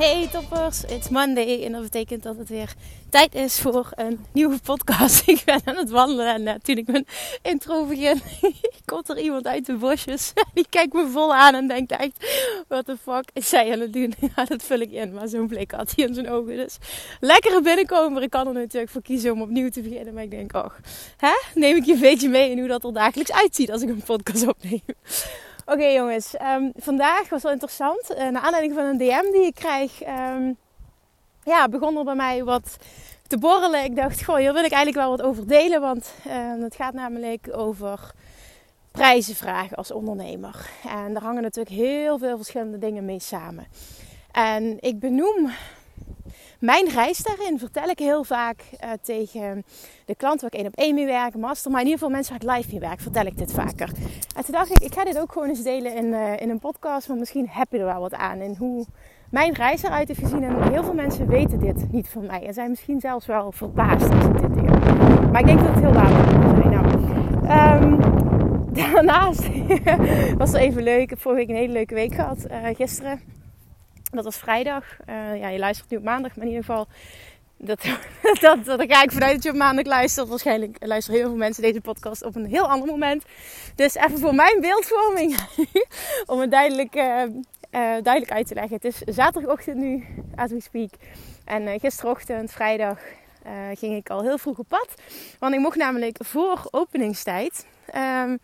Hey toppers, it's Monday en dat betekent dat het weer tijd is voor een nieuwe podcast. Ik ben aan het wandelen en uh, toen ik mijn intro begin, komt er iemand uit de bosjes. Die kijkt me vol aan en denkt echt, what the fuck is zij aan het doen? Ja, dat vul ik in, maar zo'n blik had hij in zijn ogen. Dus lekkere binnenkomen, ik kan er natuurlijk voor kiezen om opnieuw te beginnen. Maar ik denk, oh, hè? neem ik je een beetje mee in hoe dat er dagelijks uitziet als ik een podcast opneem. Oké jongens, um, vandaag was wel interessant. Uh, naar aanleiding van een DM die ik krijg, um, ja, begon er bij mij wat te borrelen. Ik dacht, goh, hier wil ik eigenlijk wel wat over delen. Want uh, het gaat namelijk over prijzen vragen als ondernemer. En daar hangen natuurlijk heel veel verschillende dingen mee samen. En ik benoem mijn reis daarin vertel ik heel vaak uh, tegen de klanten waar ik één op één mee werk, master, maar in ieder geval mensen waar ik live mee werk, vertel ik dit vaker. En toen dacht ik, ik ga dit ook gewoon eens delen in, uh, in een podcast, want misschien heb je er wel wat aan. En hoe mijn reis eruit heeft gezien. En heel veel mensen weten dit niet van mij. En zijn misschien zelfs wel verbaasd als ik dit deel. Maar ik denk dat het heel waardevol is. Nou, um, daarnaast was het even leuk. Vorige week een hele leuke week gehad. Uh, gisteren dat was vrijdag. Uh, ja, je luistert nu op maandag, maar in ieder geval. Dat, dat, dat, ga ik vanuit dat je op maandag luistert. Waarschijnlijk luisteren heel veel mensen deze podcast op een heel ander moment. Dus even voor mijn beeldvorming. om het duidelijk, uh, uh, duidelijk uit te leggen. Het is zaterdagochtend nu, as we speak. En gisterochtend, vrijdag, ging ik al heel vroeg op pad. Want ik mocht namelijk voor openingstijd. Um,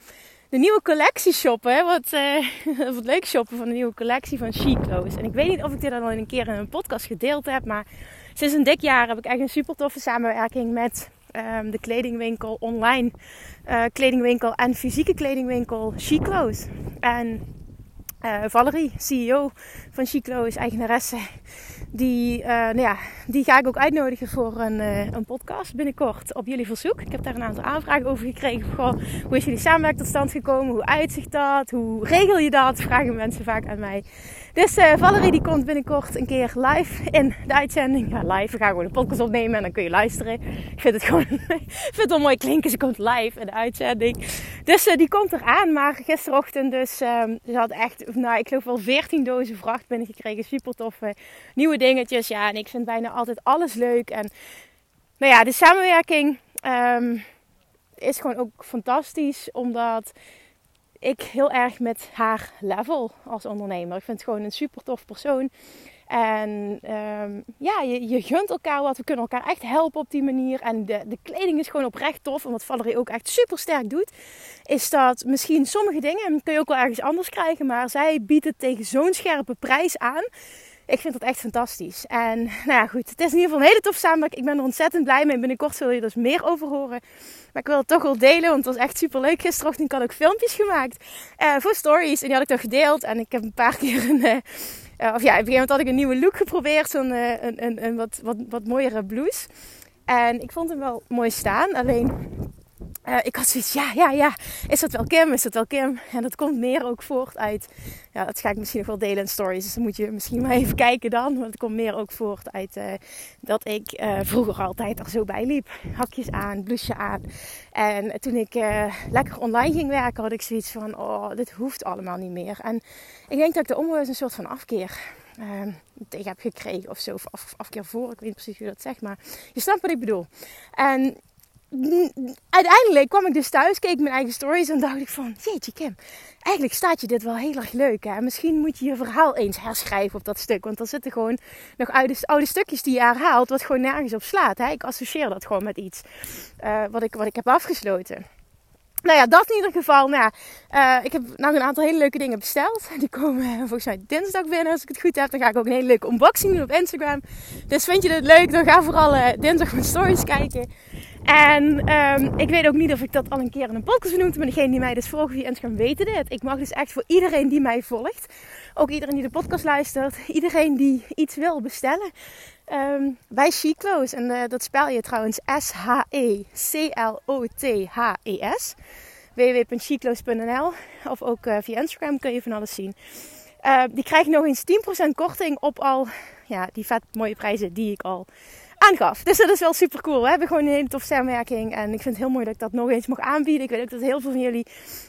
de nieuwe collectie shoppen. Wat, uh, wat leuk shoppen van de nieuwe collectie van Chic. En ik weet niet of ik dit al een keer in een podcast gedeeld heb. Maar sinds een dik jaar heb ik echt een super toffe samenwerking met um, de kledingwinkel online. Uh, kledingwinkel en fysieke kledingwinkel Chic Clothes. En uh, Valerie, CEO van Chiclo, is eigenaresse. Die, uh, nou ja, die ga ik ook uitnodigen voor een, uh, een podcast binnenkort op jullie verzoek. Ik heb daar een aantal aanvragen over gekregen. Hoe is jullie samenwerking tot stand gekomen? Hoe uitzicht dat? Hoe regel je dat? Vragen mensen vaak aan mij. Dus uh, Valerie die komt binnenkort een keer live in de uitzending. Ja, live. We gaan gewoon een podcast opnemen en dan kun je luisteren. Ik vind het gewoon vind het wel mooi klinken. Ze komt live in de uitzending. Dus uh, die komt eraan. Maar gisterochtend dus, um, ze had echt, nou ik geloof wel 14 dozen vracht binnengekregen. Super toffe nieuwe dingetjes. Ja, en ik vind bijna altijd alles leuk. En nou ja, de samenwerking um, is gewoon ook fantastisch. Omdat ik heel erg met haar level als ondernemer. Ik vind het gewoon een super tof persoon. En um, ja, je, je gunt elkaar wat. We kunnen elkaar echt helpen op die manier. En de, de kleding is gewoon oprecht tof. En wat Valerie ook echt super sterk doet, is dat misschien sommige dingen kun je ook wel ergens anders krijgen. Maar zij biedt het tegen zo'n scherpe prijs aan ik vind dat echt fantastisch. En nou ja, goed. Het is in ieder geval een hele tof samenwerking. Ik ben er ontzettend blij mee. Binnenkort zul je er dus meer over horen. Maar ik wil het toch wel delen, want het was echt super leuk. Gisterochtend had ik ook filmpjes gemaakt uh, voor stories. En die had ik dan gedeeld. En ik heb een paar keer een... Uh, uh, of ja, op een gegeven had ik een nieuwe look geprobeerd. Een, een, een wat, wat, wat mooiere blouse. En ik vond hem wel mooi staan. Alleen uh, ik had zoiets, ja, ja, ja, is dat wel Kim? Is dat wel Kim? En dat komt meer ook voort uit, ja, dat ga ik misschien nog wel delen in stories. Dus dan moet je misschien maar even kijken dan. Want het komt meer ook voort uit uh, dat ik uh, vroeger altijd er zo bij liep. Hakjes aan, blouseje aan. En toen ik lekker online ging werken, had ik zoiets van, oh, dit hoeft allemaal niet meer. En ik denk dat ik de onbewust een soort van afkeer tegen heb gekregen of zo. Of af, afkeer voor, ik weet niet precies hoe dat zegt. Maar je snapt wat ik bedoel. En uiteindelijk kwam ik dus thuis, keek mijn eigen stories en dacht ik van, jeetje Kim, eigenlijk staat je dit wel heel erg leuk hè. Misschien moet je je verhaal eens herschrijven op dat stuk, want er zitten gewoon nog oude, oude stukjes die je herhaalt, wat gewoon nergens op slaat. Hè? Ik associeer dat gewoon met iets uh, wat, ik, wat ik heb afgesloten. Nou ja, dat in ieder geval. Nou uh, ik heb nog een aantal hele leuke dingen besteld. Die komen volgens mij dinsdag binnen als ik het goed heb. Dan ga ik ook een hele leuke unboxing doen op Instagram. Dus vind je dit leuk, dan ga vooral dinsdag mijn stories kijken. En um, ik weet ook niet of ik dat al een keer in een podcast benoemd. Maar degene die mij dus volgen via Instagram weten dit. Ik mag dus echt voor iedereen die mij volgt. Ook iedereen die de podcast luistert. Iedereen die iets wil bestellen. Um, bij Chiclo's. En uh, dat spel je trouwens S-H-E-C-L-O-T-H-E-S. www.chiclo's.nl Of ook uh, via Instagram kun je van alles zien. Uh, die krijgen nog eens 10% korting op al ja, die vet mooie prijzen die ik al aangaf. Dus dat is wel super cool. We hebben gewoon een hele toffe samenwerking. En ik vind het heel mooi dat ik dat nog eens mag aanbieden. Ik weet ook dat heel veel van jullie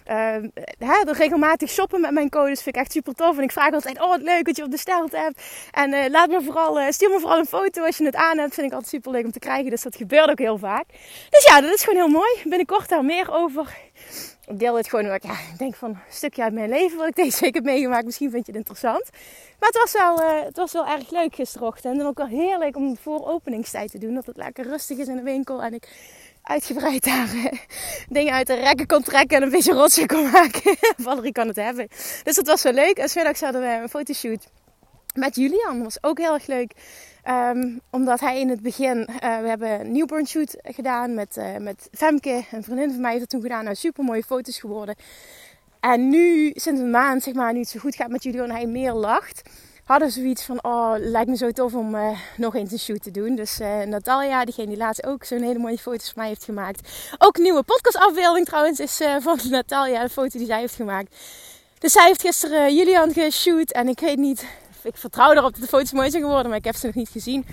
uh, hè, regelmatig shoppen met mijn codes. Vind ik echt super tof. En ik vraag altijd, oh wat leuk dat je op besteld hebt. En uh, laat me vooral, uh, stuur me vooral een foto als je het aan hebt. Vind ik altijd super leuk om te krijgen. Dus dat gebeurt ook heel vaak. Dus ja, dat is gewoon heel mooi. Binnenkort daar meer over. Ik deel dit gewoon omdat ik denk van een stukje uit mijn leven wat ik deze week heb meegemaakt. Misschien vind je het interessant. Maar het was wel, uh, het was wel erg leuk gisterochtend. En ook wel heerlijk om de vooropeningstijd te doen. Dat het lekker rustig is in de winkel. En ik uitgebreid daar uh, dingen uit de rekken kon trekken en een beetje rotje kon maken. Valerie kan het hebben. Dus dat was wel leuk. En smiddags hadden we een fotoshoot met Julian. Dat was ook heel erg leuk. Um, omdat hij in het begin, uh, we hebben een newborn shoot gedaan met, uh, met Femke, een vriendin van mij heeft dat toen gedaan. Nou, super mooie foto's geworden. En nu, sinds een maand, zeg maar, nu het zo goed gaat met Julian en hij meer lacht, hadden we zoiets van, oh, lijkt me zo tof om uh, nog eens een shoot te doen. Dus Natalia, diegene die laatst ook zo'n hele mooie foto's van mij heeft gemaakt. Ook nieuwe podcastafbeelding trouwens is van Natalia, de foto die zij heeft gemaakt. Dus zij heeft gisteren Julian geshoot en ik weet niet ik vertrouw erop dat de foto's mooi zijn geworden, maar ik heb ze nog niet gezien.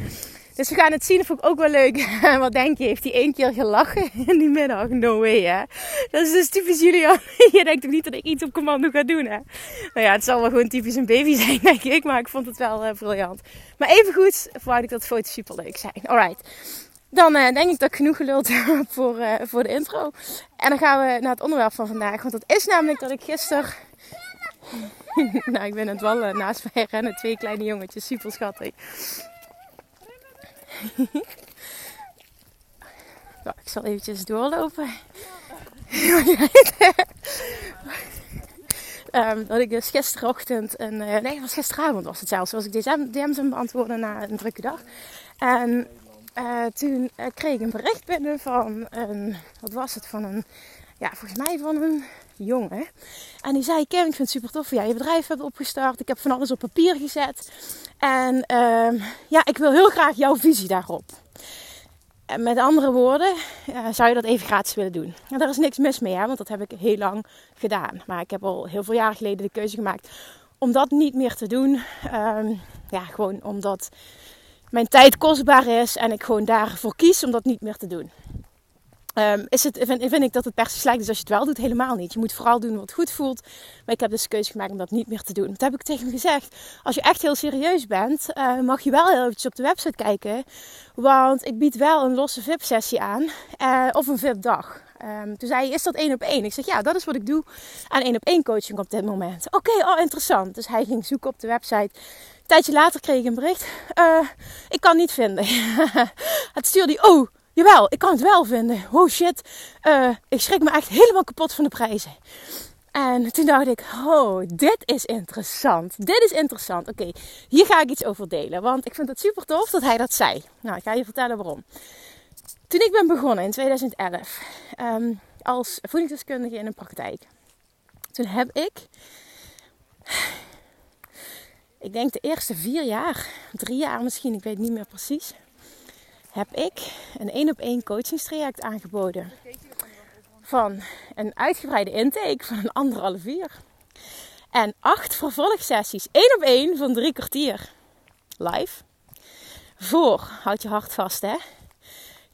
Dus we gaan het zien. Dat vond ik ook wel leuk. Wat denk je? Heeft hij één keer gelachen in die middag? No way, hè? Dat is dus typisch Julian. Je denkt toch niet dat ik iets op commando ga doen, hè? Nou ja, het zal wel gewoon typisch een baby zijn, denk ik. Maar ik vond het wel uh, briljant. Maar even goed verwacht ik dat de foto's super leuk zijn. Alright. Dan uh, denk ik dat ik genoeg geluld heb voor, uh, voor de intro. En dan gaan we naar het onderwerp van vandaag. Want dat is namelijk dat ik gisteren nou, ik ben aan het wandelen. Naast mij rennen twee kleine jongetjes. Super schattig. nou, ik zal eventjes doorlopen. um, dat ik dus gisterochtend een... Uh, nee, was gisteravond was het zelfs. Zoals ik DM's aan beantwoorden na een drukke dag. En uh, toen uh, kreeg ik een bericht binnen van een... Wat was het? Van een... Ja, volgens mij van een jongen. En die zei: Kevin, ik vind het super tof jij je bedrijf hebt opgestart. Ik heb van alles op papier gezet. En uh, ja, ik wil heel graag jouw visie daarop. En met andere woorden, zou je dat even gratis willen doen? En daar is niks mis mee, hè, want dat heb ik heel lang gedaan. Maar ik heb al heel veel jaren geleden de keuze gemaakt om dat niet meer te doen. Um, ja, gewoon omdat mijn tijd kostbaar is en ik gewoon daarvoor kies om dat niet meer te doen. Um, is het, vind, vind, ik dat het per se slecht is als je het wel doet? Helemaal niet. Je moet vooral doen wat goed voelt. Maar ik heb dus de keuze gemaakt om dat niet meer te doen. Dat heb ik tegen hem gezegd. Als je echt heel serieus bent, uh, mag je wel eventjes op de website kijken. Want ik bied wel een losse VIP-sessie aan. Uh, of een VIP-dag. Um, toen zei hij, is dat één op één? Ik zeg, ja, dat is wat ik doe aan één op één coaching op dit moment. Oké, okay, oh interessant. Dus hij ging zoeken op de website. Een tijdje later kreeg ik een bericht. Uh, ik kan niet vinden. het stuurde hij, oh... Jawel, ik kan het wel vinden. Oh shit, uh, ik schrik me echt helemaal kapot van de prijzen. En toen dacht ik, oh, dit is interessant. Dit is interessant. Oké, hier ga ik iets over delen. Want ik vind het super tof dat hij dat zei. Nou, ik ga je vertellen waarom. Toen ik ben begonnen in 2011 um, als voedingsdeskundige in een praktijk. Toen heb ik, ik denk de eerste vier jaar, drie jaar misschien, ik weet niet meer precies heb ik een één op één coachingstraject aangeboden. Van een uitgebreide intake van een anderhalf uur. En acht vervolgsessies, één op één van drie kwartier. Live. Voor, houd je hart vast hè,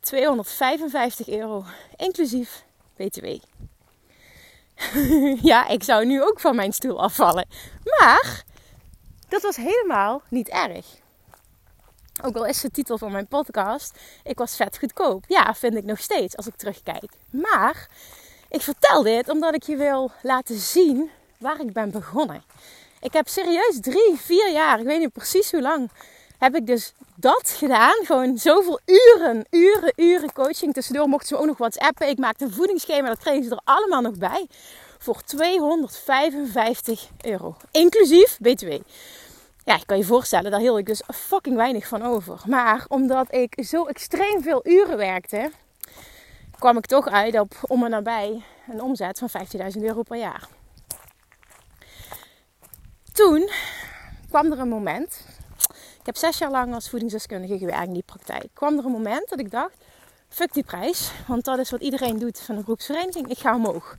255 euro, inclusief BTW. ja, ik zou nu ook van mijn stoel afvallen. Maar dat was helemaal niet erg. Ook al is de titel van mijn podcast, ik was vet goedkoop. Ja, vind ik nog steeds als ik terugkijk. Maar ik vertel dit omdat ik je wil laten zien waar ik ben begonnen. Ik heb serieus drie, vier jaar, ik weet niet precies hoe lang, heb ik dus dat gedaan. Gewoon zoveel uren, uren, uren coaching. Tussendoor mochten ze ook nog WhatsAppen. Ik maakte een voedingsschema, dat kregen ze er allemaal nog bij. Voor 255 euro. Inclusief BTW. Ja, ik kan je voorstellen, daar hield ik dus fucking weinig van over. Maar omdat ik zo extreem veel uren werkte, kwam ik toch uit op om en nabij een omzet van 15.000 euro per jaar. Toen kwam er een moment. Ik heb zes jaar lang als voedingsdeskundige gewerkt in die praktijk. Kwam er een moment dat ik dacht: fuck die prijs, want dat is wat iedereen doet van een groepsvereniging. Ik ga omhoog.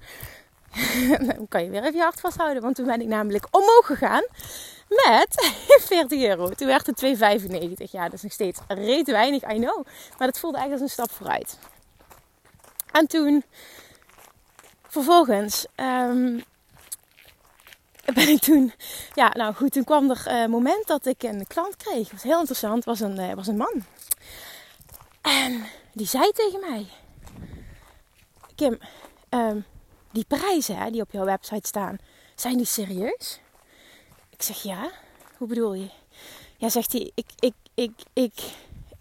dan kan je weer even je hart vasthouden, want toen ben ik namelijk omhoog gegaan met 40 euro. Toen werd het 2,95. Ja, dat is nog steeds reet weinig, I know. Maar dat voelde echt als een stap vooruit. En toen, vervolgens, um, ben ik toen, ja, nou goed, toen kwam er een moment dat ik een klant kreeg. Was heel interessant, was een, uh, was een man. En die zei tegen mij: Kim, um, die prijzen hè, die op jouw website staan, zijn die serieus? Ik zeg ja. Hoe bedoel je? Ja, zegt hij, ik, ik, ik, ik,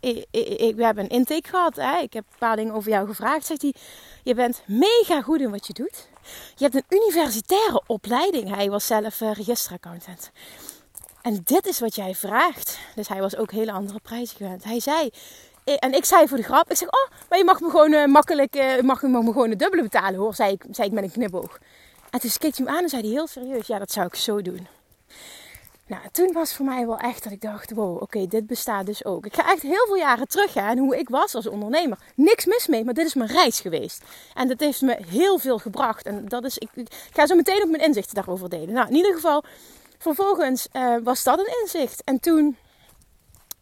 ik, we hebben een intake gehad. Ik heb een paar dingen over jou gevraagd. Zegt hij, je bent mega goed in wat je doet. Je hebt een universitaire opleiding. Hij was zelf uh, registeraccountant. En dit is wat jij vraagt. Dus hij was ook hele andere prijzen gewend. Hij zei, eh, en ik zei voor de grap, ik zeg, oh, maar je mag me gewoon uh, makkelijk, uh, mag, me gewoon het dubbele betalen hoor, zei ik, zei ik met een knipoog. En toen keek hij me aan en zei hij heel serieus, ja dat zou ik zo doen. Nou, toen was voor mij wel echt dat ik dacht, wow, oké, dit bestaat dus ook. Ik ga echt heel veel jaren terug gaan hoe ik was als ondernemer. Niks mis mee, maar dit is mijn reis geweest. En dat heeft me heel veel gebracht. En dat is, ik, ga zo meteen ook mijn inzichten daarover delen. Nou, in ieder geval, vervolgens uh, was dat een inzicht. En toen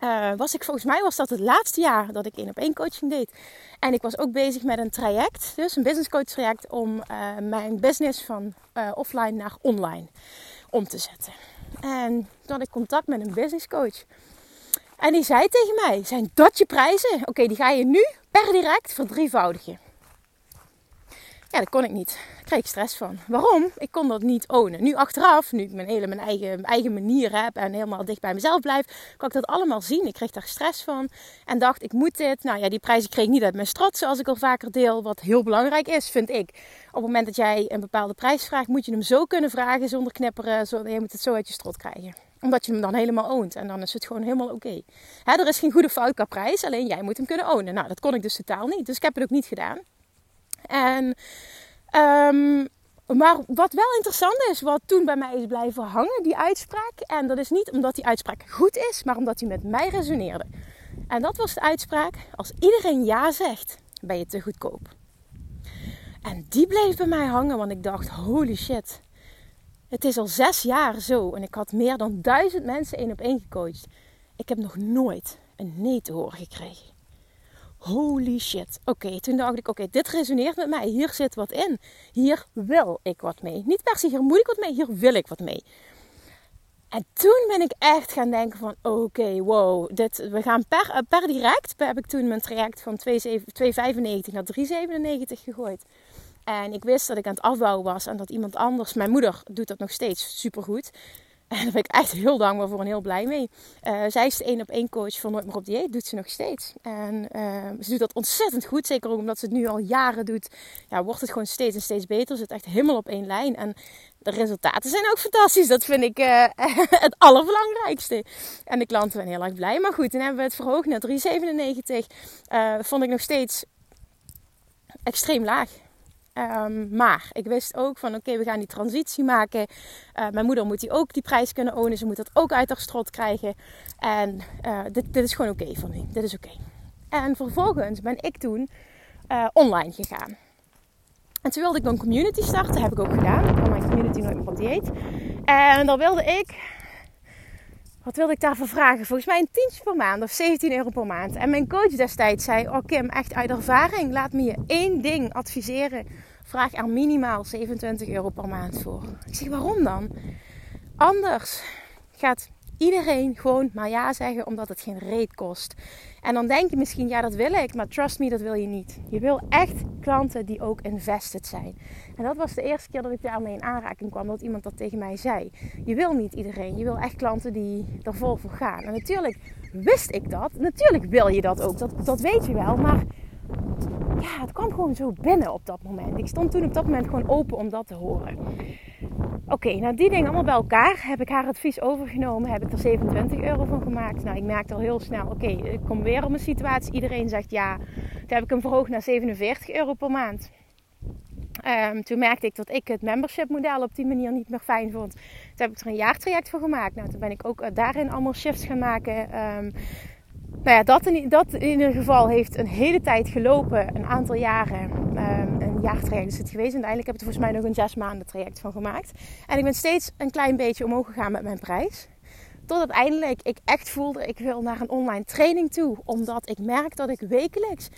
uh, was ik, volgens mij was dat het laatste jaar dat ik één op één coaching deed. En ik was ook bezig met een traject, dus een business coach traject, om uh, mijn business van offline naar online om te zetten. En toen had ik contact met een business coach. En die zei tegen mij: Zijn dat je prijzen? Oké, die ga je nu per direct verdrievoudigen. Ja, dat kon ik niet. Daar kreeg ik stress van. Waarom? Ik kon dat niet ownen. Nu achteraf, nu ik mijn hele mijn eigen, eigen manier heb en helemaal dicht bij mezelf blijf, kan ik dat allemaal zien. Ik kreeg daar stress van en dacht, ik moet dit. Nou ja, die prijzen kreeg ik niet uit mijn strot, zoals ik al vaker deel. Wat heel belangrijk is, vind ik. Op het moment dat jij een bepaalde prijs vraagt, moet je hem zo kunnen vragen zonder knipperen. Zo, je moet het zo uit je strot krijgen omdat je hem dan helemaal oont. En dan is het gewoon helemaal oké. Er is geen goede fout qua prijs. Alleen jij moet hem kunnen ownen. Nou, dat kon ik dus totaal niet. Dus ik heb het ook niet gedaan. En, um, maar wat wel interessant is, wat toen bij mij is blijven hangen, die uitspraak. En dat is niet omdat die uitspraak goed is, maar omdat die met mij resoneerde. En dat was de uitspraak: als iedereen ja zegt, ben je te goedkoop. En die bleef bij mij hangen, want ik dacht: holy shit. Het is al zes jaar zo en ik had meer dan duizend mensen één op één gecoacht. Ik heb nog nooit een nee te horen gekregen holy shit. Oké, toen dacht ik, oké, dit resoneert met mij. Hier zit wat in. Hier wil ik wat mee. Niet per se hier moet ik wat mee, hier wil ik wat mee. En toen ben ik echt gaan denken van, oké, wow, dit, we gaan per, eh, per direct, heb ik toen mijn traject van 2,95 naar 3,97 gegooid. En ik wist dat ik aan het afbouwen was en dat iemand anders, mijn moeder doet dat nog steeds supergoed. En daar ben ik echt heel dankbaar voor en heel blij mee. Uh, zij is de één op één coach van Nooit meer op dieet. Doet ze nog steeds. En uh, ze doet dat ontzettend goed. Zeker ook omdat ze het nu al jaren doet. Ja, wordt het gewoon steeds en steeds beter. Ze zit echt helemaal op één lijn. En de resultaten zijn ook fantastisch. Dat vind ik uh, het allerbelangrijkste. En de klanten zijn heel erg blij. Maar goed, dan hebben we het verhoogd naar 3,97. vond ik nog steeds extreem laag. Um, maar ik wist ook van oké, we gaan die transitie maken. Uh, mijn moeder moet die ook die prijs kunnen ownen. Ze moet dat ook uit haar strot krijgen. En uh, dit, dit, is gewoon oké voor me. Dit is oké. En vervolgens ben ik toen uh, online gegaan. En toen wilde ik een community starten. Heb ik ook gedaan. Van mijn community nooit meer op dieet. En dan wilde ik wat wilde ik daarvoor vragen? Volgens mij een tientje per maand of 17 euro per maand. En mijn coach destijds zei: Oh Kim, echt uit ervaring, laat me je één ding adviseren vraag er minimaal 27 euro per maand voor. Ik zeg, waarom dan? Anders gaat iedereen gewoon maar ja zeggen omdat het geen reet kost. En dan denk je misschien, ja dat wil ik, maar trust me, dat wil je niet. Je wil echt klanten die ook invested zijn. En dat was de eerste keer dat ik daarmee in aanraking kwam, dat iemand dat tegen mij zei. Je wil niet iedereen, je wil echt klanten die er vol voor gaan. En natuurlijk wist ik dat. Natuurlijk wil je dat ook, dat, dat weet je wel, maar ja, het kwam gewoon zo binnen op dat moment. Ik stond toen op dat moment gewoon open om dat te horen. Oké, nou die dingen allemaal bij elkaar heb ik haar advies overgenomen. Heb ik er 27 euro van gemaakt. Nou, ik merkte al heel snel, oké, ik kom weer op een situatie. Iedereen zegt ja. Toen heb ik hem verhoogd naar 47 euro per maand. Um, toen merkte ik dat ik het membership model op die manier niet meer fijn vond. Toen heb ik er een jaartraject voor gemaakt. Nou, toen ben ik ook daarin allemaal shifts gaan maken. Um, nou ja, dat in, dat in ieder geval heeft een hele tijd gelopen. Een aantal jaren. Um, een jaartraject is het geweest. En uiteindelijk heb ik er volgens mij nog een zes maanden traject van gemaakt. En ik ben steeds een klein beetje omhoog gegaan met mijn prijs. Tot uiteindelijk ik echt voelde, ik wil naar een online training toe. Omdat ik merk dat ik wekelijks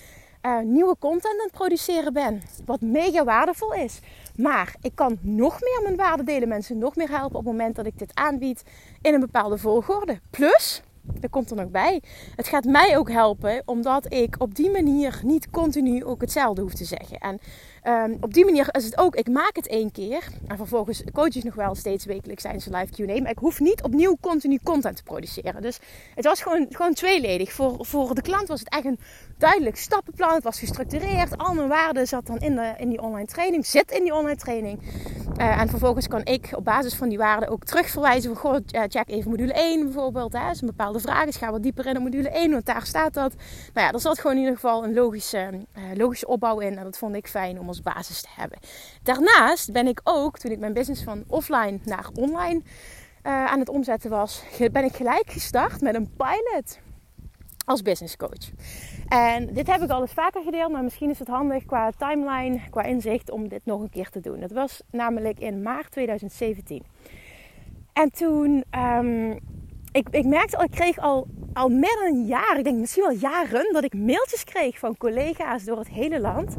uh, nieuwe content aan het produceren ben. Wat mega waardevol is. Maar ik kan nog meer mijn waarde delen. Mensen nog meer helpen op het moment dat ik dit aanbied in een bepaalde volgorde. Plus, er komt er nog bij. Het gaat mij ook helpen omdat ik op die manier niet continu ook hetzelfde hoef te zeggen. En um, op die manier is het ook, ik maak het één keer. En vervolgens coach nog wel steeds wekelijks zijn ze live Q&A. Maar ik hoef niet opnieuw continu content te produceren. Dus het was gewoon, gewoon tweeledig. Voor, voor de klant was het echt een duidelijk stappenplan. Het was gestructureerd. Al mijn waarde zat dan in, de, in die online training. Zit in die online training. Uh, en vervolgens kan ik op basis van die waarden ook terugverwijzen. Van, goh, check even module 1 bijvoorbeeld. Hè. Als een bepaalde vraag is, ga wat dieper in de module 1. Want daar staat dat. Nou ja, er zat gewoon in ieder geval een logische, uh, logische opbouw in. En dat vond ik fijn om basis te hebben. Daarnaast ben ik ook, toen ik mijn business van offline naar online uh, aan het omzetten was, ben ik gelijk gestart met een pilot als business coach. En dit heb ik al eens vaker gedeeld, maar misschien is het handig qua timeline, qua inzicht om dit nog een keer te doen. Dat was namelijk in maart 2017. En toen, um, ik, ik merkte al, ik kreeg al, al meer dan een jaar, ik denk misschien wel jaren, dat ik mailtjes kreeg van collega's door het hele land.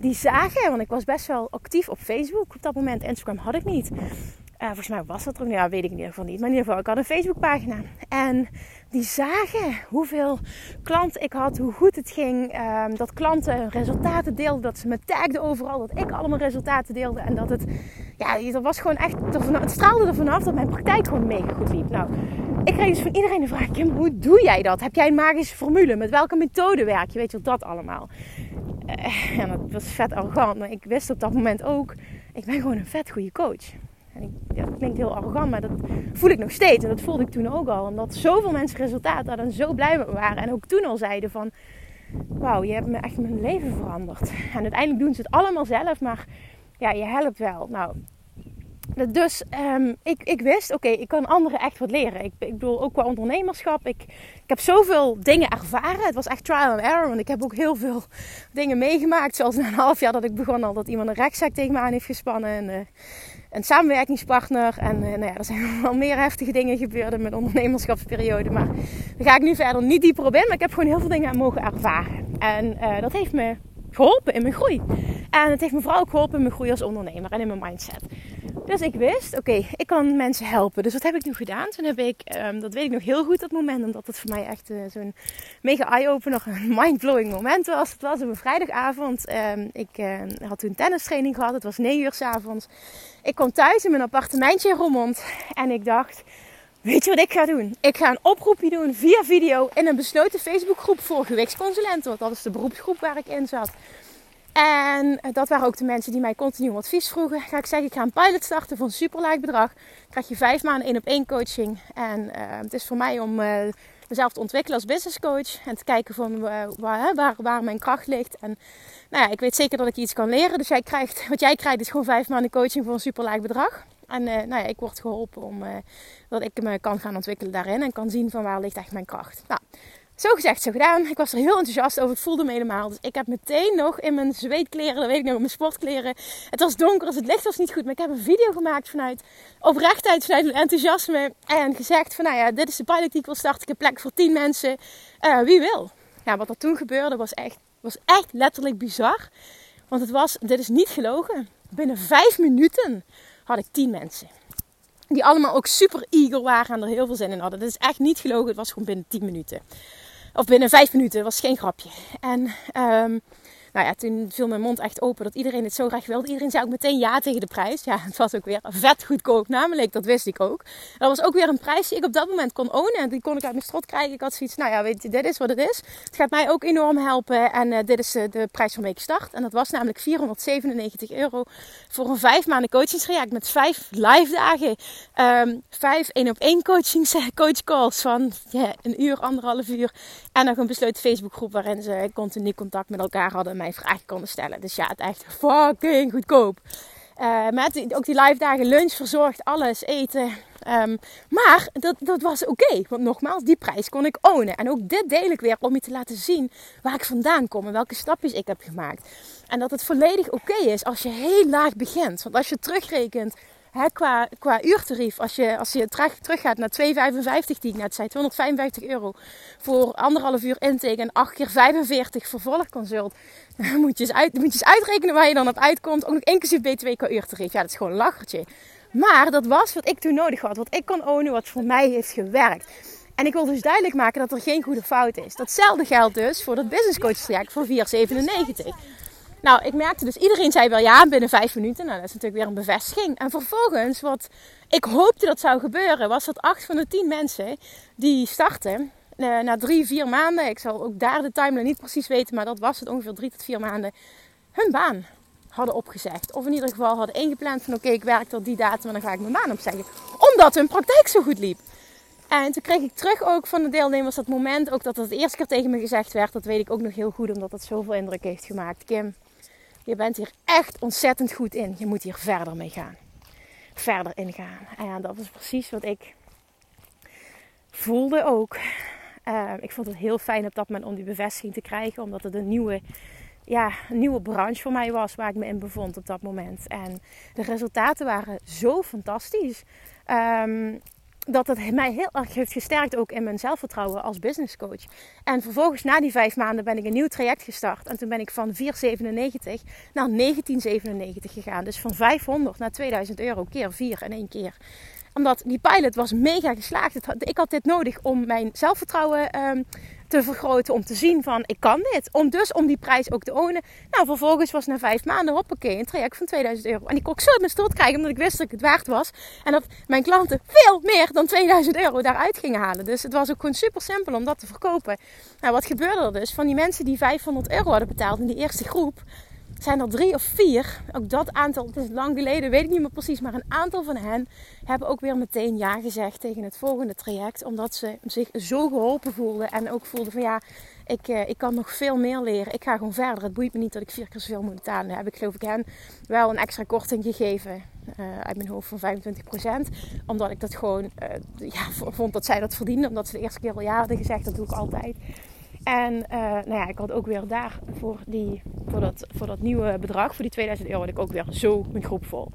Die zagen, want ik was best wel actief op Facebook op dat moment. Instagram had ik niet. Uh, volgens mij was dat er, ja, weet ik in ieder geval niet. Maar in ieder geval, ik had een Facebookpagina. En die zagen hoeveel klanten ik had, hoe goed het ging. Um, dat klanten resultaten deelden, dat ze me tagden overal, dat ik allemaal resultaten deelde. En dat het, ja, er was gewoon echt, het straalde er vanaf dat mijn praktijk gewoon mega goed liep. Nou, ik kreeg dus van iedereen de vraag, Kim, hoe doe jij dat? Heb jij een magische formule? Met welke methode werk je? Weet je, dat allemaal. En dat was vet arrogant, maar ik wist op dat moment ook, ik ben gewoon een vet goede coach. En ik, dat klinkt heel arrogant, maar dat voel ik nog steeds. En dat voelde ik toen ook al. Omdat zoveel mensen resultaat hadden en zo blij met me waren. En ook toen al zeiden van... Wauw, je hebt me echt mijn leven veranderd. En uiteindelijk doen ze het allemaal zelf, maar ja, je helpt wel. Nou, dus um, ik, ik wist, oké, ik kan anderen echt wat leren. Ik, ik bedoel, ook qua ondernemerschap. Ik, ik heb zoveel dingen ervaren. Het was echt trial and error. Want ik heb ook heel veel dingen meegemaakt. Zoals na een half jaar dat ik begon al dat iemand een rechtszaak tegen me aan heeft gespannen. En, uh, een samenwerkingspartner. En uh, nou ja, er zijn wel meer heftige dingen gebeurd in mijn ondernemerschapsperiode. Maar daar ga ik nu verder niet dieper op in. Maar ik heb gewoon heel veel dingen mogen ervaren. En uh, dat heeft me geholpen in mijn groei. En het heeft me vooral ook geholpen in mijn groei als ondernemer en in mijn mindset. Dus ik wist, oké, ik kan mensen helpen. Dus wat heb ik nu gedaan? Toen heb ik, um, dat weet ik nog heel goed, dat moment. Omdat het voor mij echt uh, zo'n mega eye-opener, een mind-blowing moment was. Het was op een vrijdagavond. Um, ik uh, had toen tennistraining gehad. Het was 9 uur s avonds. Ik kwam thuis in mijn appartementje in Roermond. En ik dacht, weet je wat ik ga doen? Ik ga een oproepje doen via video in een besloten Facebookgroep voor gewichtsconsulenten. Want dat is de beroepsgroep waar ik in zat. En dat waren ook de mensen die mij continu advies vroegen. Ga ik zeggen, ik ga een pilot starten voor een superlaag bedrag. krijg je vijf maanden één op één coaching. En uh, het is voor mij om uh, mezelf te ontwikkelen als business coach. En te kijken van, waar, waar, waar, mijn kracht ligt. En nou ja, ik weet zeker dat ik iets kan leren. Dus jij krijgt, wat jij krijgt is gewoon vijf maanden coaching voor een superlaag bedrag. En nou ja, ik word geholpen om dat ik me kan gaan ontwikkelen daarin. En kan zien van waar ligt echt mijn kracht. Nou, zo gezegd, zo gedaan. Ik was er heel enthousiast over. Het voelde me helemaal. Dus ik heb meteen nog in mijn zweetkleren, dat weet ik nog, mijn sportkleren. Het was donker, dus het licht was niet goed. Maar ik heb een video gemaakt vanuit oprechtheid, vanuit mijn enthousiasme. En gezegd van, nou ja, dit is de pilot die ik wil starten. Ik heb plek voor 10 mensen. Uh, wie wil? Ja, wat er toen gebeurde was echt, was echt letterlijk bizar. Want het was, dit is niet gelogen. Binnen vijf minuten had ik 10 mensen. Die allemaal ook super eager waren en er heel veel zin in hadden. Dat is echt niet gelogen. Het was gewoon binnen 10 minuten. Of binnen 5 minuten. Was geen grapje. En um, nou ja, toen viel mijn mond echt open dat iedereen het zo graag wilde. Iedereen zei ook meteen ja tegen de prijs. Ja, het was ook weer vet goedkoop namelijk. Dat wist ik ook. Dat was ook weer een prijs die ik op dat moment kon ownen. En die kon ik uit mijn strot krijgen. Ik had zoiets, nou ja, weet je, dit is wat het is. Het gaat mij ook enorm helpen. En uh, dit is uh, de prijs waarmee ik start. En dat was namelijk 497 euro voor een vijf maanden coachingstraject met vijf live dagen. Um, vijf één op één coaching, coach calls van een uur, anderhalf uur. En nog een besloten Facebookgroep waarin ze continu contact met elkaar hadden mijn vraag konden stellen. Dus ja, het echt fucking goedkoop. Uh, met ook die live dagen, lunch verzorgd, alles, eten. Um, maar dat, dat was oké. Want nogmaals, die prijs kon ik ownen. En ook dit deel ik weer om je te laten zien waar ik vandaan kom en welke stapjes ik heb gemaakt. En dat het volledig oké is als je heel laag begint. Want als je terugrekent Qua, qua uurtarief, als je, als je terug, teruggaat naar 2,55 die ik net zei, 255 euro voor anderhalf uur intake en 8 keer 45 vervolgconsult. Dan moet je, eens uit, moet je eens uitrekenen waar je dan op uitkomt. Ook nog inclusief B2 qua uurtarief. Ja, dat is gewoon een lachertje. Maar dat was wat ik toen nodig had. Wat ik kon ownen, wat voor mij heeft gewerkt. En ik wil dus duidelijk maken dat er geen goede fout is. Datzelfde geldt dus voor dat business coach traject voor 4,97. Nou, ik merkte dus, iedereen zei wel ja binnen vijf minuten. Nou, dat is natuurlijk weer een bevestiging. En vervolgens, wat ik hoopte dat zou gebeuren, was dat acht van de tien mensen die starten, uh, na drie, vier maanden, ik zal ook daar de timeline niet precies weten, maar dat was het ongeveer drie tot vier maanden, hun baan hadden opgezegd. Of in ieder geval hadden ingepland van oké, ik werk tot die datum en dan ga ik mijn baan opzeggen. Omdat hun praktijk zo goed liep. En toen kreeg ik terug ook van de deelnemers dat moment, ook dat het de eerste keer tegen me gezegd werd. Dat weet ik ook nog heel goed, omdat dat zoveel indruk heeft gemaakt. Kim, je bent hier echt ontzettend goed in. Je moet hier verder mee gaan. Verder ingaan. En ja, dat is precies wat ik voelde ook. Uh, ik vond het heel fijn op dat moment om die bevestiging te krijgen. Omdat het een nieuwe, ja, nieuwe branche voor mij was waar ik me in bevond op dat moment. En de resultaten waren zo fantastisch. Um, dat het mij heel erg heeft gesterkt ook in mijn zelfvertrouwen als business coach. En vervolgens na die vijf maanden ben ik een nieuw traject gestart. En toen ben ik van 4,97 naar 19,97 gegaan. Dus van 500 naar 2000 euro keer 4 in één keer omdat die pilot was mega geslaagd. Ik had dit nodig om mijn zelfvertrouwen um, te vergroten. Om te zien van ik kan dit. Om dus om die prijs ook te ownen. Nou vervolgens was na vijf maanden hoppakee een traject van 2000 euro. En die kon ik zo mijn stoot krijgen omdat ik wist dat ik het waard was. En dat mijn klanten veel meer dan 2000 euro daaruit gingen halen. Dus het was ook gewoon super simpel om dat te verkopen. Nou wat gebeurde er dus? Van die mensen die 500 euro hadden betaald in die eerste groep zijn er drie of vier. Ook dat aantal, het is lang geleden, weet ik niet meer precies. Maar een aantal van hen hebben ook weer meteen ja gezegd tegen het volgende traject. Omdat ze zich zo geholpen voelden. En ook voelden van ja, ik, eh, ik kan nog veel meer leren. Ik ga gewoon verder. Het boeit me niet dat ik vier keer zoveel moet betalen. Heb ik geloof ik hen wel een extra korting gegeven. Uh, uit mijn hoofd van 25%. Omdat ik dat gewoon uh, ja, vond dat zij dat verdienden. Omdat ze de eerste keer al ja hadden gezegd. Dat doe ik altijd. En uh, nou ja, ik had ook weer daar voor, die, voor, dat, voor dat nieuwe bedrag, voor die 2000 euro, had ik ook weer zo mijn groep vol.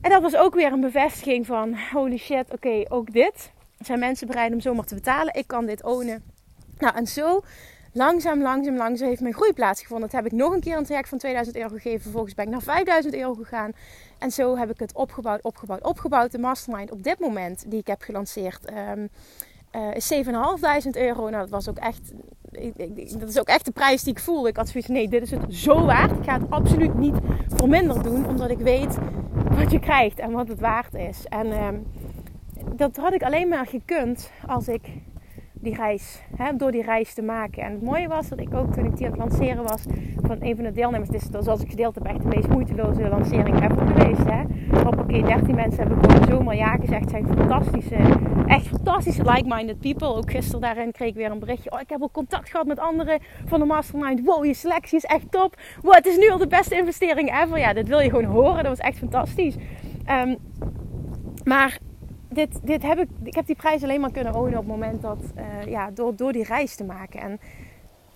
En dat was ook weer een bevestiging van holy shit, oké, ook dit. Zijn mensen bereid om zomaar te betalen? Ik kan dit ownen. Nou, en zo langzaam, langzaam, langzaam heeft mijn groei plaatsgevonden. Dat heb ik nog een keer een traject van 2000 euro gegeven. Vervolgens ben ik naar 5000 euro gegaan. En zo heb ik het opgebouwd, opgebouwd, opgebouwd. De mastermind op dit moment, die ik heb gelanceerd, um, uh, is 7.500 euro. Nou, dat was ook echt. dat is ook echt de prijs die ik voelde. Ik had zoiets nee, dit is het zo waard. Ik ga het absoluut niet voor minder doen, omdat ik weet wat je krijgt en wat het waard is. En uh, dat had ik alleen maar gekund als ik die reis, hè, door die reis te maken. En het mooie was dat ik ook toen ik die aan het lanceren was van een van de deelnemers, is zoals ik gedeeld heb, echt de meest moeiteloze lancering ever geweest. Hè. Hoppakee, 13 mensen hebben gewoon zomaar ja gezegd. Zijn fantastische, echt fantastische like-minded people. Ook gisteren daarin kreeg ik weer een berichtje. Oh, ik heb al contact gehad met anderen van de mastermind. Wow, je selectie is echt top. Wow, het is nu al de beste investering ever. Ja, dit wil je gewoon horen. Dat was echt fantastisch. Um, maar dit, dit heb ik, ik heb die prijs alleen maar kunnen ownen op het moment dat, uh, ja, door, door die reis te maken. En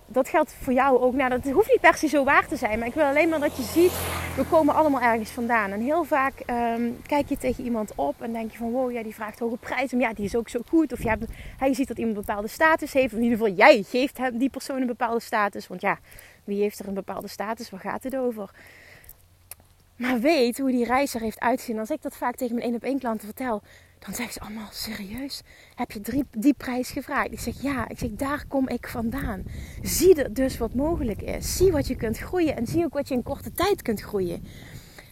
dat geldt voor jou ook. Nou, dat hoeft niet per se zo waar te zijn. Maar ik wil alleen maar dat je ziet, we komen allemaal ergens vandaan. En heel vaak um, kijk je tegen iemand op en denk je van... Wow, ja, die vraagt hoge prijzen. Maar ja, die is ook zo goed. Of je, hebt, hij ziet dat iemand een bepaalde status heeft. In ieder geval, jij geeft hem, die persoon een bepaalde status. Want ja, wie heeft er een bepaalde status? Waar gaat het over? maar weet hoe die reis er heeft uitgezien. Als ik dat vaak tegen mijn één op één klanten vertel, dan zeggen ze allemaal serieus. Heb je drie, die prijs gevraagd? Ik zeg ja. Ik zeg daar kom ik vandaan. Zie er dus wat mogelijk is. Zie wat je kunt groeien en zie ook wat je in korte tijd kunt groeien.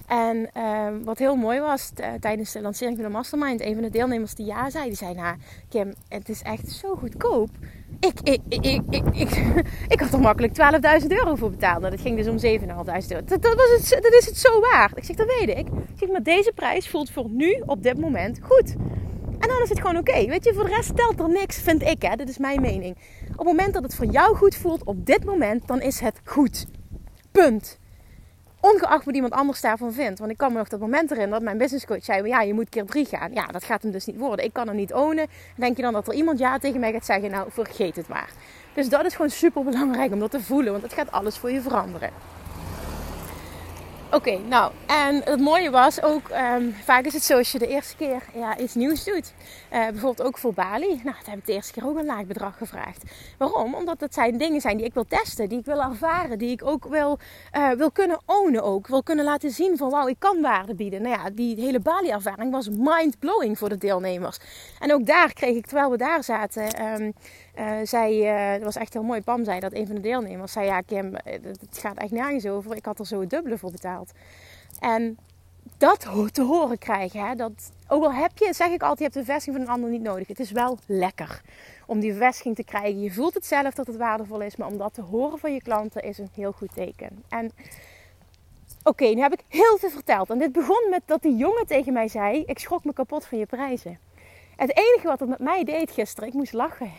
En ehm, wat heel mooi was tijdens de lancering van de Mastermind, een van de deelnemers die ja zei, die zei: Nou, Kim, het is echt zo goedkoop. Ik, ik, ik, ik, ik, ik, had er makkelijk 12.000 euro voor betaald. Nou, dat ging dus om 7.500 euro. Dat, was het, dat is het zo waard. Ik zeg: Dat weet ik. Ik zeg: Maar deze prijs voelt voor nu, op dit moment, goed. En dan is het gewoon oké. Weet je, voor de rest telt er niks, vind ik. Hè? Dit is mijn mening. Op het moment dat het voor jou goed voelt, op dit moment, dan is het goed. Punt. Ongeacht wat iemand anders daarvan vindt. Want ik kan me nog dat moment erin dat mijn businesscoach zei: Ja, je moet keer drie gaan. Ja, dat gaat hem dus niet worden. Ik kan er niet ownen. Denk je dan dat er iemand ja tegen mij gaat zeggen: Nou, vergeet het maar. Dus dat is gewoon super belangrijk om dat te voelen. Want het gaat alles voor je veranderen. Oké, nou, en het mooie was ook, um, vaak is het zo als je de eerste keer ja, iets nieuws doet. Uh, bijvoorbeeld ook voor Bali. Nou, dat heb ik de eerste keer ook een laag bedrag gevraagd. Waarom? Omdat het zijn dingen zijn die ik wil testen, die ik wil ervaren, die ik ook wil, uh, wil kunnen ownen ook. Wil kunnen laten zien van wauw, ik kan waarde bieden. Nou ja, die hele Bali-ervaring was mind-blowing voor de deelnemers. En ook daar kreeg ik, terwijl we daar zaten, um, uh, zij, uh, dat was echt heel mooi. Pam zei dat een van de deelnemers zei: Ja, Kim, het gaat echt nergens over. Ik had er zo het dubbele voor betaald. En dat te horen krijgen, hè, dat, ook al heb je, zeg ik altijd, je hebt de bevestiging van een ander niet nodig. Het is wel lekker om die bevestiging te krijgen. Je voelt het zelf dat het waardevol is, maar om dat te horen van je klanten is een heel goed teken. En oké, nu heb ik heel veel verteld. En dit begon met dat die jongen tegen mij zei: Ik schrok me kapot van je prijzen. Het enige wat het met mij deed gisteren, ik moest lachen.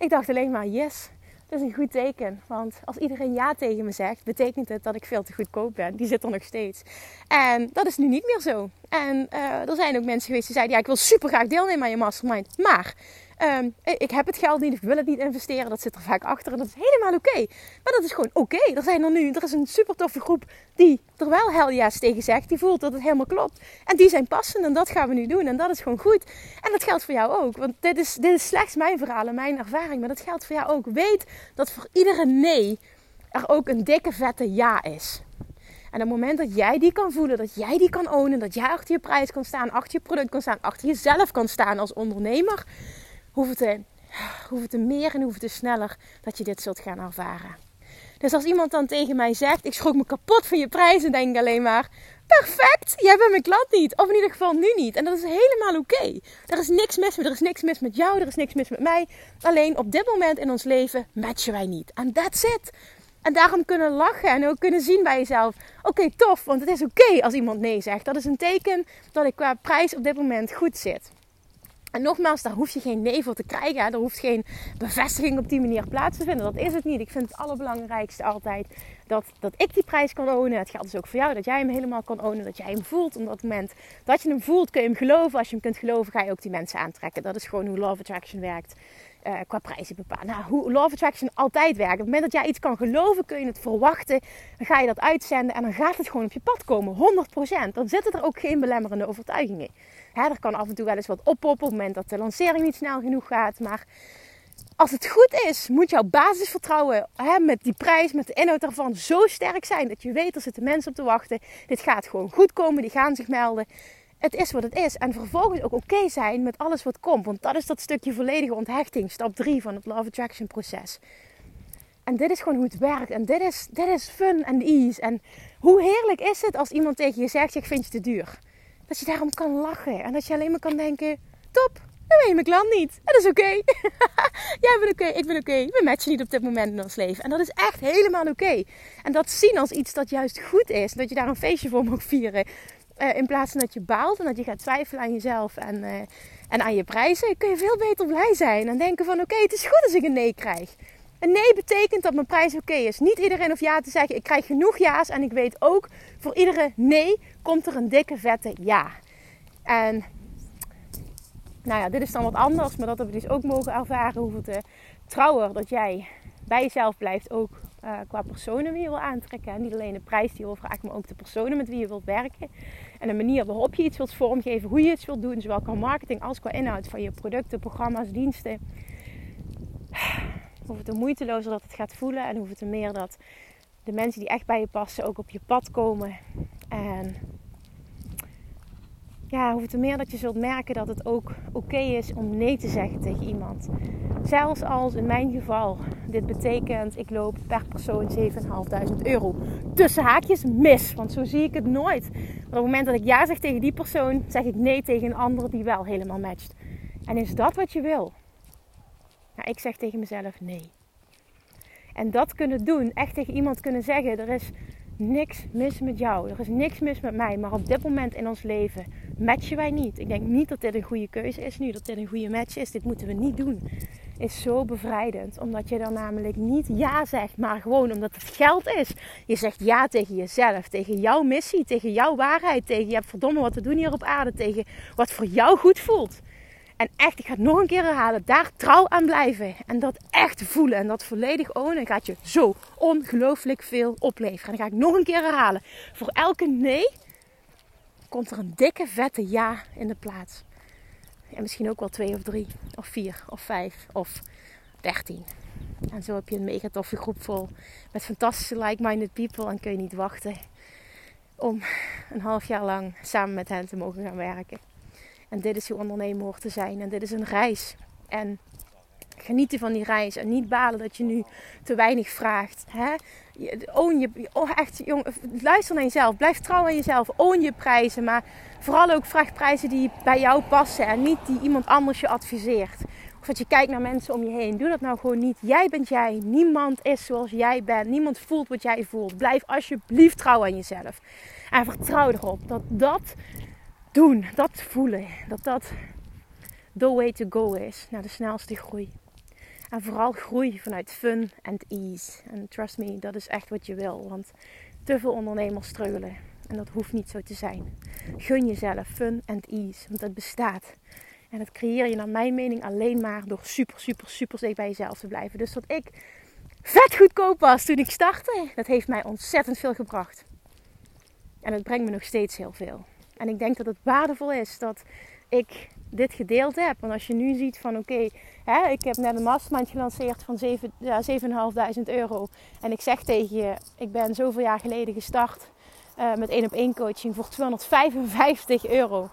Ik dacht alleen maar, yes, dat is een goed teken. Want als iedereen ja tegen me zegt, betekent het dat ik veel te goedkoop ben. Die zit er nog steeds. En dat is nu niet meer zo. En uh, er zijn ook mensen geweest die zeiden, ja, ik wil super graag deelnemen aan je mastermind. Maar Um, ik heb het geld niet, ik wil het niet investeren. Dat zit er vaak achter en dat is helemaal oké. Maar dat is gewoon oké. Er zijn er nu, er is een super toffe groep die er wel hell yes tegen zegt. Die voelt dat het helemaal klopt. En die zijn passend en dat gaan we nu doen. En dat is gewoon goed. En dat geldt voor jou ook. Want dit is, dit is slechts mijn verhaal en mijn ervaring. Maar dat geldt voor jou ook. Weet dat voor iedere nee er ook een dikke vette ja is. En op het moment dat jij die kan voelen, dat jij die kan ownen, dat jij achter je prijs kan staan, achter je product kan staan, achter jezelf kan staan als ondernemer, hoeveel te, hoeveel te meer en hoeveel te sneller dat je dit zult gaan ervaren. Dus als iemand dan tegen mij zegt, ik schrok me kapot van je prijzen, denk ik alleen maar, perfect, jij bent mijn klant niet. Of in ieder geval nu niet. En dat is helemaal oké. Er is niks mis met, er is niks mis met jou, er is niks mis met mij. Alleen op dit moment in ons leven matchen wij niet. En that's it. En daarom kunnen lachen en ook kunnen zien bij jezelf. Oké, tof, want het is oké als iemand nee zegt. Dat is een teken dat ik qua prijs op dit moment goed zit. En nogmaals, daar hoef je geen voor te krijgen. Er hoeft geen bevestiging op die manier plaats te vinden. Dat is het niet. Ik vind het allerbelangrijkste altijd dat, dat ik die prijs kan ownen. Het geldt dus ook voor jou dat jij hem helemaal kan ownen. Dat jij hem voelt. Op dat moment dat je hem voelt, kun je hem geloven. Als je hem kunt geloven, ga je ook die mensen aantrekken. Dat is gewoon hoe Love Attraction werkt. Uh, qua prijzen bepalen. Nou, hoe Love Attraction altijd werkt. Op het moment dat jij iets kan geloven, kun je het verwachten. Dan ga je dat uitzenden en dan gaat het gewoon op je pad komen. 100%. Dan zitten er ook geen belemmerende overtuigingen. Hè, er kan af en toe wel eens wat oppoppen op het moment dat de lancering niet snel genoeg gaat. Maar als het goed is, moet jouw basisvertrouwen hè, met die prijs, met de inhoud daarvan zo sterk zijn. Dat je weet, er zitten mensen op te wachten. Dit gaat gewoon goed komen, die gaan zich melden. Het is wat het is. En vervolgens ook oké zijn met alles wat komt. Want dat is dat stukje volledige onthechting. Stap 3 van het Love Attraction proces. En dit is gewoon hoe het werkt. En dit is, dit is fun en ease. En hoe heerlijk is het als iemand tegen je zegt, ik vind je te duur dat je daarom kan lachen. En dat je alleen maar kan denken: top, dan ben je mijn klant niet. Dat is oké. Jij bent oké, ik ben oké. We matchen niet op dit moment in ons leven. En dat is echt helemaal oké. En dat zien als iets dat juist goed is. Dat je daar een feestje voor mag vieren. Uh, in plaats van dat je baalt en dat je gaat twijfelen aan jezelf en, uh, en aan je prijzen, kun je veel beter blij zijn. En denken van oké, het is goed als ik een nee krijg. Een nee betekent dat mijn prijs oké is. Niet iedereen hoeft ja te zeggen. Ik krijg genoeg ja's en ik weet ook voor iedere nee komt er een dikke vette ja. En nou ja, dit is dan wat anders, maar dat heb ik dus ook mogen ervaren. Hoeveel te trouwer dat jij bij jezelf blijft, ook uh, qua personen wie je wil aantrekken. En niet alleen de prijs die je wil vragen, maar ook de personen met wie je wilt werken. En de manier waarop je iets wilt vormgeven, hoe je het wilt doen, zowel qua marketing als qua inhoud van je producten, programma's, diensten hoeveel te moeitelozer dat het gaat voelen. En hoeveel te meer dat de mensen die echt bij je passen ook op je pad komen. En ja, hoe te meer dat je zult merken dat het ook oké is om nee te zeggen tegen iemand. Zelfs als in mijn geval dit betekent ik loop per persoon 7.500 euro. Tussen haakjes mis, want zo zie ik het nooit. Maar op het moment dat ik ja zeg tegen die persoon, zeg ik nee tegen een andere die wel helemaal matcht. En is dat wat je wil? Ja, ik zeg tegen mezelf nee. En dat kunnen doen, echt tegen iemand kunnen zeggen: er is niks mis met jou, er is niks mis met mij, maar op dit moment in ons leven matchen wij niet. Ik denk niet dat dit een goede keuze is nu, dat dit een goede match is. Dit moeten we niet doen. Is zo bevrijdend, omdat je dan namelijk niet ja zegt, maar gewoon omdat het geld is. Je zegt ja tegen jezelf, tegen jouw missie, tegen jouw waarheid, tegen je hebt verdomme wat te doen hier op aarde, tegen wat voor jou goed voelt. En echt, ik ga het nog een keer herhalen. Daar trouw aan blijven. En dat echt voelen. En dat volledig ownen. Gaat je zo ongelooflijk veel opleveren. En dan ga ik nog een keer herhalen. Voor elke nee komt er een dikke vette ja in de plaats. En misschien ook wel twee of drie. Of vier of vijf of dertien. En zo heb je een mega toffe groep vol. Met fantastische like-minded people. En kun je niet wachten om een half jaar lang samen met hen te mogen gaan werken. En dit is hoe ondernemer hoort te zijn. En dit is een reis. En genieten van die reis. En niet balen dat je nu te weinig vraagt. Hè? Own je, oh echt, jong, luister naar jezelf. Blijf trouw aan jezelf. Own je prijzen. Maar vooral ook vraag prijzen die bij jou passen. En niet die iemand anders je adviseert. Of dat je kijkt naar mensen om je heen. Doe dat nou gewoon niet. Jij bent jij. Niemand is zoals jij bent. Niemand voelt wat jij voelt. Blijf alsjeblieft trouw aan jezelf. En vertrouw erop dat dat doen, dat voelen, dat dat the way to go is naar de snelste groei. En vooral groei vanuit fun en ease. En trust me, dat is echt wat je wil. Want te veel ondernemers struggelen. En dat hoeft niet zo te zijn. Gun jezelf fun en ease. Want dat bestaat. En dat creëer je naar mijn mening alleen maar door super, super, super zeker bij jezelf te blijven. Dus dat ik vet goedkoop was toen ik startte, dat heeft mij ontzettend veel gebracht. En het brengt me nog steeds heel veel. En ik denk dat het waardevol is dat ik dit gedeeld heb. Want als je nu ziet van oké, ik heb net een mastermind gelanceerd van 7, ja, 7.500 euro. En ik zeg tegen je, ik ben zoveel jaar geleden gestart uh, met één op één coaching voor 255 euro.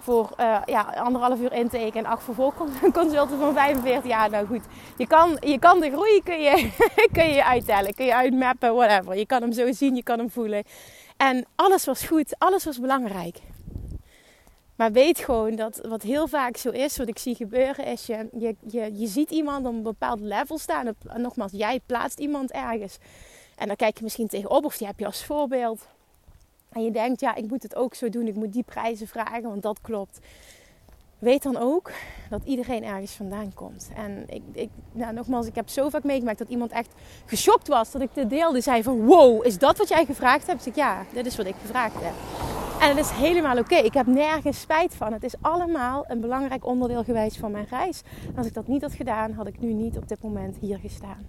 Voor uh, ja, anderhalf uur intake en acht vervolgconsulten van 45 jaar. Nou goed, je kan, je kan de groei kun je, kun je uittellen, kun je uitmappen, whatever. Je kan hem zo zien, je kan hem voelen. En alles was goed, alles was belangrijk. Maar weet gewoon dat wat heel vaak zo is, wat ik zie gebeuren, is je, je, je, je ziet iemand op een bepaald level staan. En nogmaals, jij plaatst iemand ergens. En dan kijk je misschien tegenop of die heb je als voorbeeld. En je denkt, ja, ik moet het ook zo doen. Ik moet die prijzen vragen, want dat klopt. Weet dan ook dat iedereen ergens vandaan komt. En ik, ik nou, nogmaals, ik heb zo vaak meegemaakt dat iemand echt geschokt was dat ik dit deelde. Zei van, wow, is dat wat jij gevraagd hebt? Ik ja, dit is wat ik gevraagd heb. En het is helemaal oké. Ik heb nergens spijt van. Het is allemaal een belangrijk onderdeel geweest van mijn reis. Als ik dat niet had gedaan, had ik nu niet op dit moment hier gestaan.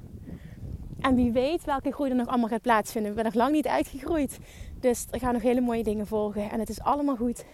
En wie weet welke groei er nog allemaal gaat plaatsvinden. Ik ben nog lang niet uitgegroeid. Dus er gaan nog hele mooie dingen volgen. En het is allemaal goed.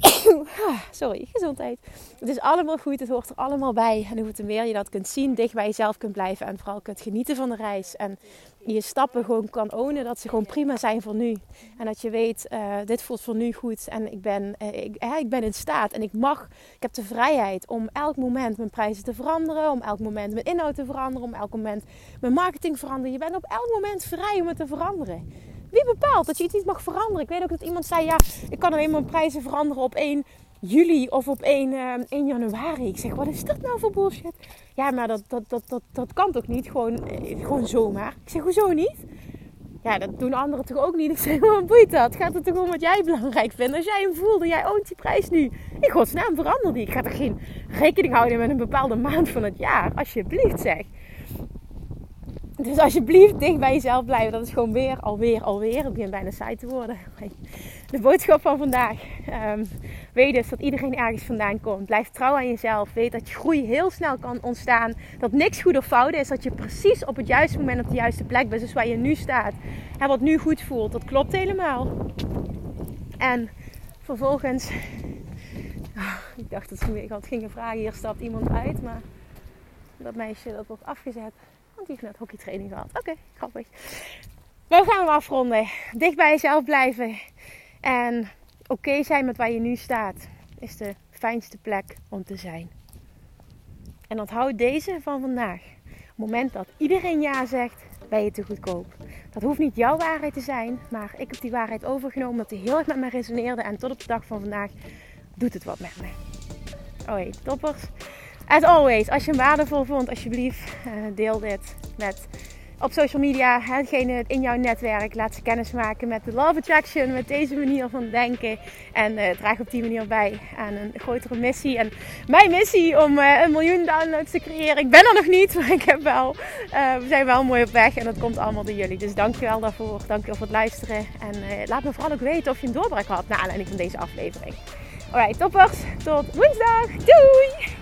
Sorry, gezondheid. Het is allemaal goed, het hoort er allemaal bij. En hoe meer je dat kunt zien, dicht bij jezelf kunt blijven en vooral kunt genieten van de reis. En je stappen gewoon kan ownen, dat ze gewoon prima zijn voor nu. En dat je weet, uh, dit voelt voor nu goed en ik ben, uh, ik, ik, ben in staat. En ik mag, ik heb de vrijheid om elk moment mijn prijzen te veranderen, om elk moment mijn inhoud te veranderen, om elk moment mijn marketing te veranderen. Je bent op elk moment vrij om het te veranderen. Wie bepaalt dat je iets niet mag veranderen? Ik weet ook dat iemand zei, ja, ik kan alleen mijn prijzen veranderen op 1 juli of op 1, uh, 1 januari. Ik zeg, wat is dat nou voor bullshit? Ja, maar dat, dat, dat, dat, dat kan toch niet? Gewoon, eh, gewoon zomaar. Ik zeg, hoezo niet? Ja, dat doen anderen toch ook niet? Ik zeg, wat boeit dat? Gaat het toch om wat jij belangrijk vindt? Als jij hem voelt jij oont die prijs nu. In godsnaam, verander die. Ik ga er geen rekening houden met een bepaalde maand van het jaar. Alsjeblieft zeg. Dus alsjeblieft dicht bij jezelf blijven. Dat is gewoon weer, alweer, alweer. Het begint bijna saai te worden. De boodschap van vandaag. Um, weet dus dat iedereen ergens vandaan komt. Blijf trouw aan jezelf. Weet dat je groei heel snel kan ontstaan. Dat niks goed of fout is. Dat je precies op het juiste moment op de juiste plek bent. Dus waar je nu staat. En wat nu goed voelt. Dat klopt helemaal. En vervolgens... Oh, ik dacht dat ik had gingen vragen. Hier stapt iemand uit. Maar dat meisje dat wordt afgezet. Want die heeft net hockeytraining gehad. Oké, grappig. we gaan hem afronden. Dicht bij jezelf blijven. En oké zijn met waar je nu staat. Is de fijnste plek om te zijn. En onthoud deze van vandaag. Op het moment dat iedereen ja zegt, ben je te goedkoop. Dat hoeft niet jouw waarheid te zijn, maar ik heb die waarheid overgenomen dat die heel erg met me resoneerde. En tot op de dag van vandaag doet het wat met me. Oh toppers. As always, als je hem waardevol vond, alsjeblieft uh, deel dit met op social media. Hetgene in jouw netwerk. Laat ze kennis maken met de Love Attraction. Met deze manier van denken. En uh, draag op die manier bij aan een grotere missie. En mijn missie om uh, een miljoen downloads te creëren. Ik ben er nog niet, maar ik heb wel, we zijn wel mooi op weg. En dat komt allemaal door jullie. Dus dankjewel daarvoor. Dankjewel voor het luisteren. En laat me vooral ook weten of je een doorbraak had naar aanleiding van deze aflevering. Alright, toppers. Tot woensdag. Doei!